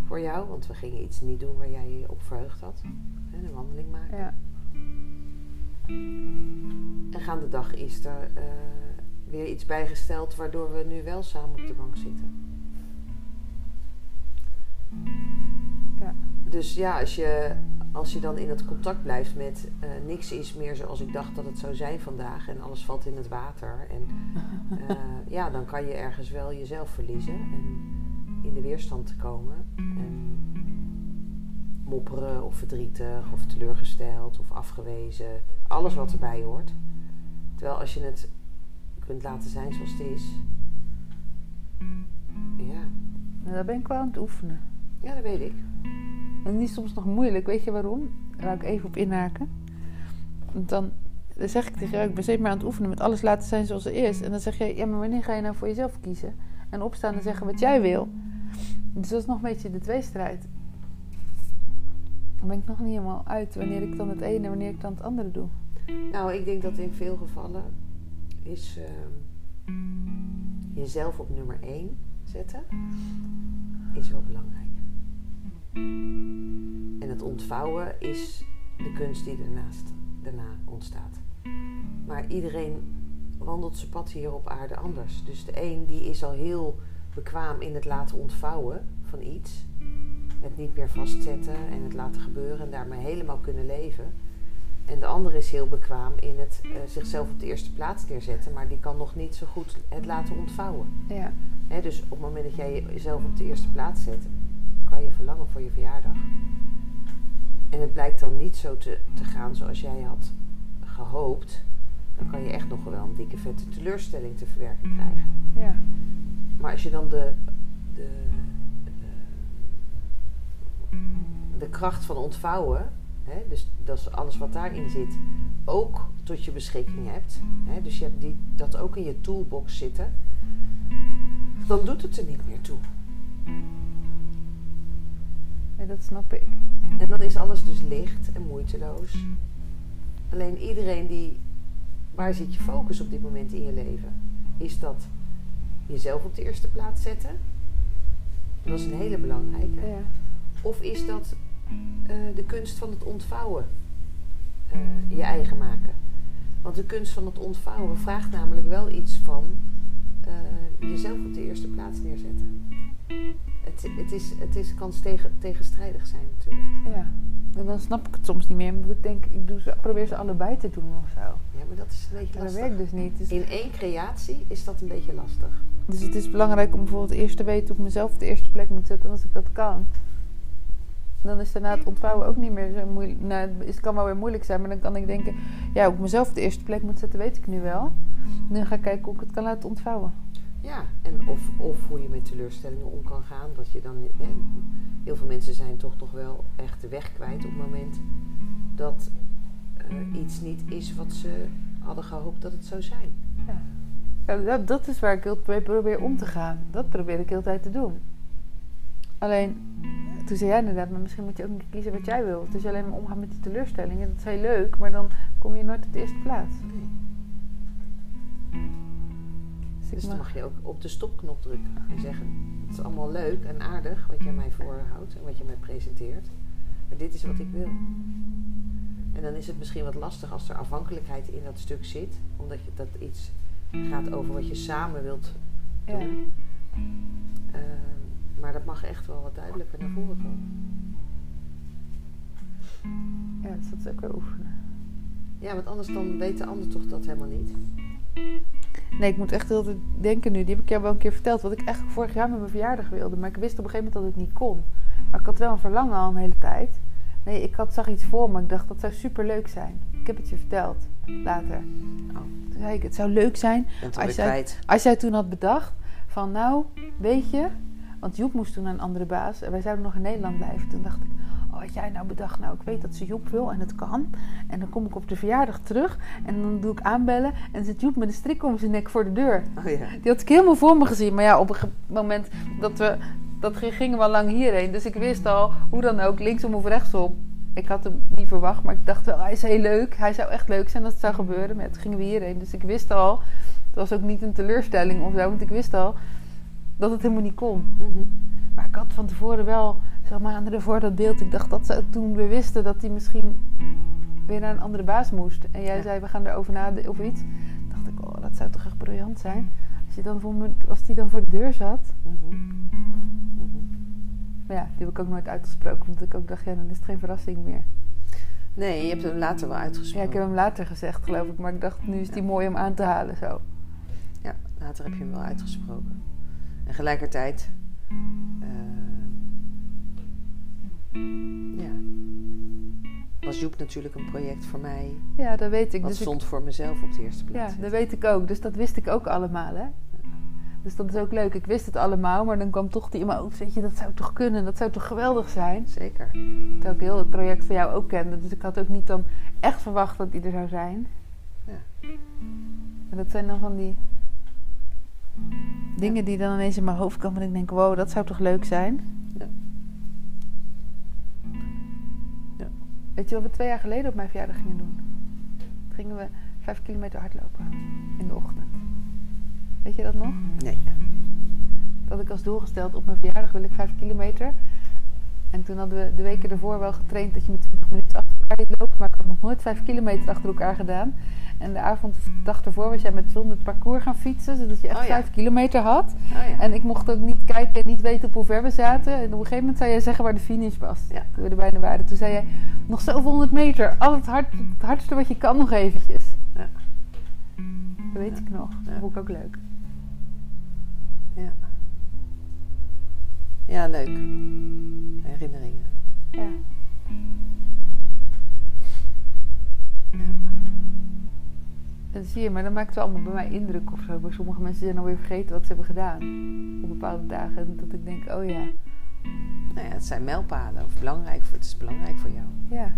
voor jou. Want we gingen iets niet doen waar jij je op verheugd had. Hè, een wandeling maken. ja. En gaande dag is er eh, weer iets bijgesteld waardoor we nu wel samen op de bank zitten. Ja. Dus ja, als je, als je dan in het contact blijft met eh, niks is meer zoals ik dacht dat het zou zijn vandaag en alles valt in het water. En eh, ja, dan kan je ergens wel jezelf verliezen en in de weerstand te komen. En mopperen of verdrietig of teleurgesteld of afgewezen. Alles wat erbij hoort. Terwijl als je het kunt laten zijn zoals het is. Ja, Nou, daar ben ik wel aan het oefenen. ja dat weet ik. En die is soms nog moeilijk. Weet je waarom? Daar ik even op inhaken. Want dan, dan zeg ik tegen jou, ik ben steeds maar aan het oefenen met alles laten zijn zoals het is. En dan zeg je, ja, maar wanneer ga je nou voor jezelf kiezen? En opstaan en zeggen wat jij wil. Dus dat is nog een beetje de tweestrijd. Dan ben ik nog niet helemaal uit wanneer ik dan het ene en wanneer ik dan het andere doe. Nou, ik denk dat in veel gevallen is ehm, jezelf op nummer 1 zetten is wel belangrijk. En het ontvouwen is de kunst die ernaast, daarna ontstaat. Maar iedereen wandelt zijn pad hier op aarde anders. Dus de een die is al heel bekwaam in het laten ontvouwen van iets. Het niet meer vastzetten en het laten gebeuren en daarmee helemaal kunnen leven. En de ander is heel bekwaam in het eh, zichzelf op de eerste plaats neerzetten, maar die kan nog niet zo goed het laten ontvouwen. Ja, dus op het moment dat jij jezelf op de eerste plaats zet, kan je verlangen voor je verjaardag. En het blijkt dan niet zo te, te gaan zoals jij had gehoopt, dan kan je echt nog wel een dikke vette teleurstelling te verwerken krijgen. ja, Maar als je dan de, de, eh, de kracht van ontvouwen, hè, dus dat is alles wat daarin zit, ook tot je beschikking hebt. Hè, dus je hebt die, dat ook in je toolbox zitten. Dan doet het er niet meer toe. Nee, dat snap ik. En dan is alles dus licht en moeiteloos. Alleen iedereen die. Waar zit je focus op dit moment in je leven? Is dat jezelf op de eerste plaats zetten? Dat is een hele belangrijke. Ja, Of is dat eh, de kunst van het ontvouwen eh, je eigen maken? Want de kunst van het ontvouwen vraagt namelijk wel iets van eh, jezelf op de eerste plaats neerzetten. Het, het, is, het is, kan tegen, tegenstrijdig zijn natuurlijk. ja. En dan snap ik het soms niet meer. Ik denk, ik doe ze, probeer ze allebei te doen of zo. Ja, maar dat is een beetje Maar dat lastig. werkt dus niet. Dus In één creatie is dat een beetje lastig. Dus het is belangrijk om bijvoorbeeld eerst te weten hoe ik mezelf op de eerste plek moet zetten. En als ik dat kan, dan is daarna het ontvouwen ook niet meer zo moeilijk. Nou, het kan wel weer moeilijk zijn, maar dan kan ik denken... Ja, hoe ik mezelf op de eerste plek moet zetten, weet ik nu wel. Nu ga ik kijken hoe ik het kan laten ontvouwen. Ja, en of, of hoe je met teleurstellingen om kan gaan. Dat je dan, hè, heel veel mensen zijn toch nog wel echt de weg kwijt op het moment dat eh, iets niet is wat ze hadden gehoopt dat het zou zijn. Ja. Ja, dat, dat is waar ik heel mee probeer om te gaan. Dat probeer ik heel tijd te doen. Alleen, toen zei jij inderdaad, maar misschien moet je ook niet kiezen wat jij wil. Dus je alleen maar omgaat met die teleurstellingen. Dat is heel leuk, maar dan kom je nooit op de eerste plaats. Nee. Dus dan mag- je ook op de stopknop drukken en zeggen: Het is allemaal leuk en aardig wat jij mij voorhoudt en wat je mij presenteert, maar dit is wat ik wil. En dan is het misschien wat lastig als er afhankelijkheid in dat stuk zit, omdat je, dat iets gaat over wat je samen wilt ja. doen. Ehm, maar dat mag echt wel wat duidelijker naar voren komen. ja, dus dat is ook weer oefenen. Ja, want anders dan weet de ander toch dat helemaal niet. Nee, ik moet echt heel tijd denken nu. Die heb ik jou wel een keer verteld. Wat ik eigenlijk vorig jaar met mijn verjaardag wilde. Maar ik wist op een gegeven moment dat het niet kon. Maar ik had wel een verlangen al een hele tijd. Nee, ik had, zag iets voor me. Ik dacht dat zou super leuk zijn. Ik heb het je verteld. Later. Oh. Toen zei ik, het zou leuk zijn Als jij- als jij toen had bedacht van nou, weet je, want Joep moest toen naar een andere baas en wij zouden nog in Nederland blijven. Toen dacht ik, oh, had jij nou bedacht, nou ik weet dat ze Joep wil en het kan. En dan kom ik op de verjaardag terug en dan doe ik aanbellen en zit Joep met een strik om zijn nek voor de deur. Oh ja. Die had ik helemaal voor me gezien. Maar ja, op een moment dat we, dat ging- gingen we al lang hierheen. Dus ik wist al, hoe dan ook, linksom of rechtsom. Ik had hem niet verwacht, maar ik dacht wel, hij is heel leuk. Hij zou echt leuk zijn als het zou gebeuren. Maar toen gingen we hierheen. Dus ik wist al, het was ook niet een teleurstelling of zo. Want ik wist al dat het helemaal niet kon. Mhm. Maar ik had van tevoren wel, zeg maar, aan voor dat beeld. Ik dacht dat ze, toen we wisten dat hij misschien weer naar een andere baas moest. En jij Ja. zei, we gaan erover nadenken of iets. dacht ik, oh, dat zou toch echt briljant zijn. Als, je dan voor me, als die dan voor de deur zat. Mhm. Maar ja, die heb ik ook nooit uitgesproken. Omdat ik ook dacht, ja, dan is het geen verrassing meer. Nee, je hebt hem later wel Ja, uitgesproken. ik heb hem later gezegd, geloof ik. Maar ik dacht, nu is die mooi om aan te halen, zo. Ja, later heb je hem wel uitgesproken. En gelijkertijd... eh, ja. Was Joep natuurlijk een project voor mij. Ja, dat weet ik. Wat Dus ik stond voor mezelf op de eerste ja, plaats. dat weet ik ook. Dus dat wist ik ook allemaal, hè. Dus dat is ook leuk. Ik wist het allemaal, maar dan kwam toch die in mijn hoofd. Weet je, dat zou toch kunnen? Dat zou toch geweldig zijn? Zeker. Terwijl ik heel het project van jou ook kende. Dus ik had ook niet dan echt verwacht dat die er zou zijn. Ja. En dat zijn dan van die dingen die dan ineens in mijn hoofd komen. En ik denk, wow, dat zou toch leuk zijn? Ja. Ja. Weet je wat we twee jaar geleden op mijn verjaardag gingen doen? Toen gingen we vijf kilometer hardlopen in de ochtend. Weet je dat nog? Nee. Dat had ik als doel gesteld, op mijn verjaardag wil ik 5 kilometer. En toen hadden we de weken ervoor wel getraind dat je met 20 minuten achter elkaar liet lopen. Maar ik had nog nooit 5 kilometer achter elkaar gedaan. En de avond, de dag ervoor, was jij met John het parcours gaan fietsen. Zodat je echt Oh ja. 5 kilometer had. Oh ja. En ik mocht ook niet kijken en niet weten op hoe ver we zaten. En op een gegeven moment zou jij zeggen waar de finish was. Ja. Toen we er bijna waren. Toen zei jij, nog zoveel honderd meter. Al het, hard, het hardste wat je kan nog eventjes. Ja. Dat weet ik nog. Dat vond ik ook leuk. Ja. Ja, leuk. Herinneringen. Ja. Dat zie je, maar dat maakt wel allemaal bij mij indruk of zo. Bij sommige mensen zijn alweer vergeten wat ze hebben gedaan. Op bepaalde dagen. En dat ik denk, oh ja. Nou ja, het zijn mijlpalen. Of belangrijk voor, het is belangrijk voor jou. Ja,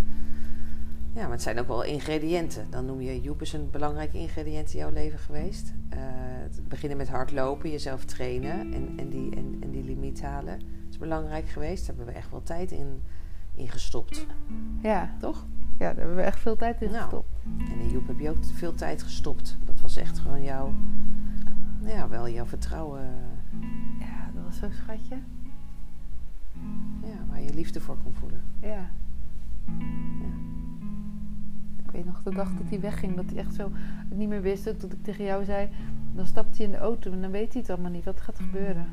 Ja, maar het zijn ook wel ingrediënten. Dan noem je Joep is een belangrijk ingrediënt in jouw leven geweest. Eh, het beginnen met hardlopen, jezelf trainen en, en, die, en, en die limiet halen. is belangrijk geweest. Daar hebben we echt wel tijd in, in gestopt. ja. Toch? Ja, daar hebben we echt veel tijd in Nou. gestopt. En in Joep heb je ook veel tijd gestopt. Dat was echt gewoon jouw, nou ja, wel jouw vertrouwen. Ja, dat was zo'n schatje. Ja, waar je liefde voor kon voelen. Ja. Ik weet nog de dag dat hij wegging, dat hij echt zo het niet meer wist. Dat ik tegen jou zei, dan stapt hij in de auto en dan weet hij het allemaal niet. Wat gaat er gebeuren?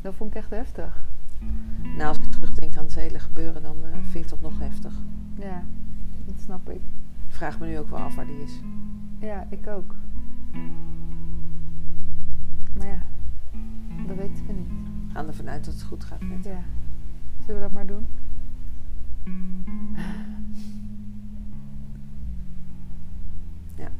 Dat vond ik echt heftig. Nou, als ik terugdenk aan het hele gebeuren, dan eh, vind ik dat nog heftig. Ja, dat snap ik. Vraag me nu ook wel af waar die is. Ja, ik ook. Maar ja, dat weten we niet. We gaan ervan uit dat het goed gaat met Ja. Zullen we dat maar doen? Ja.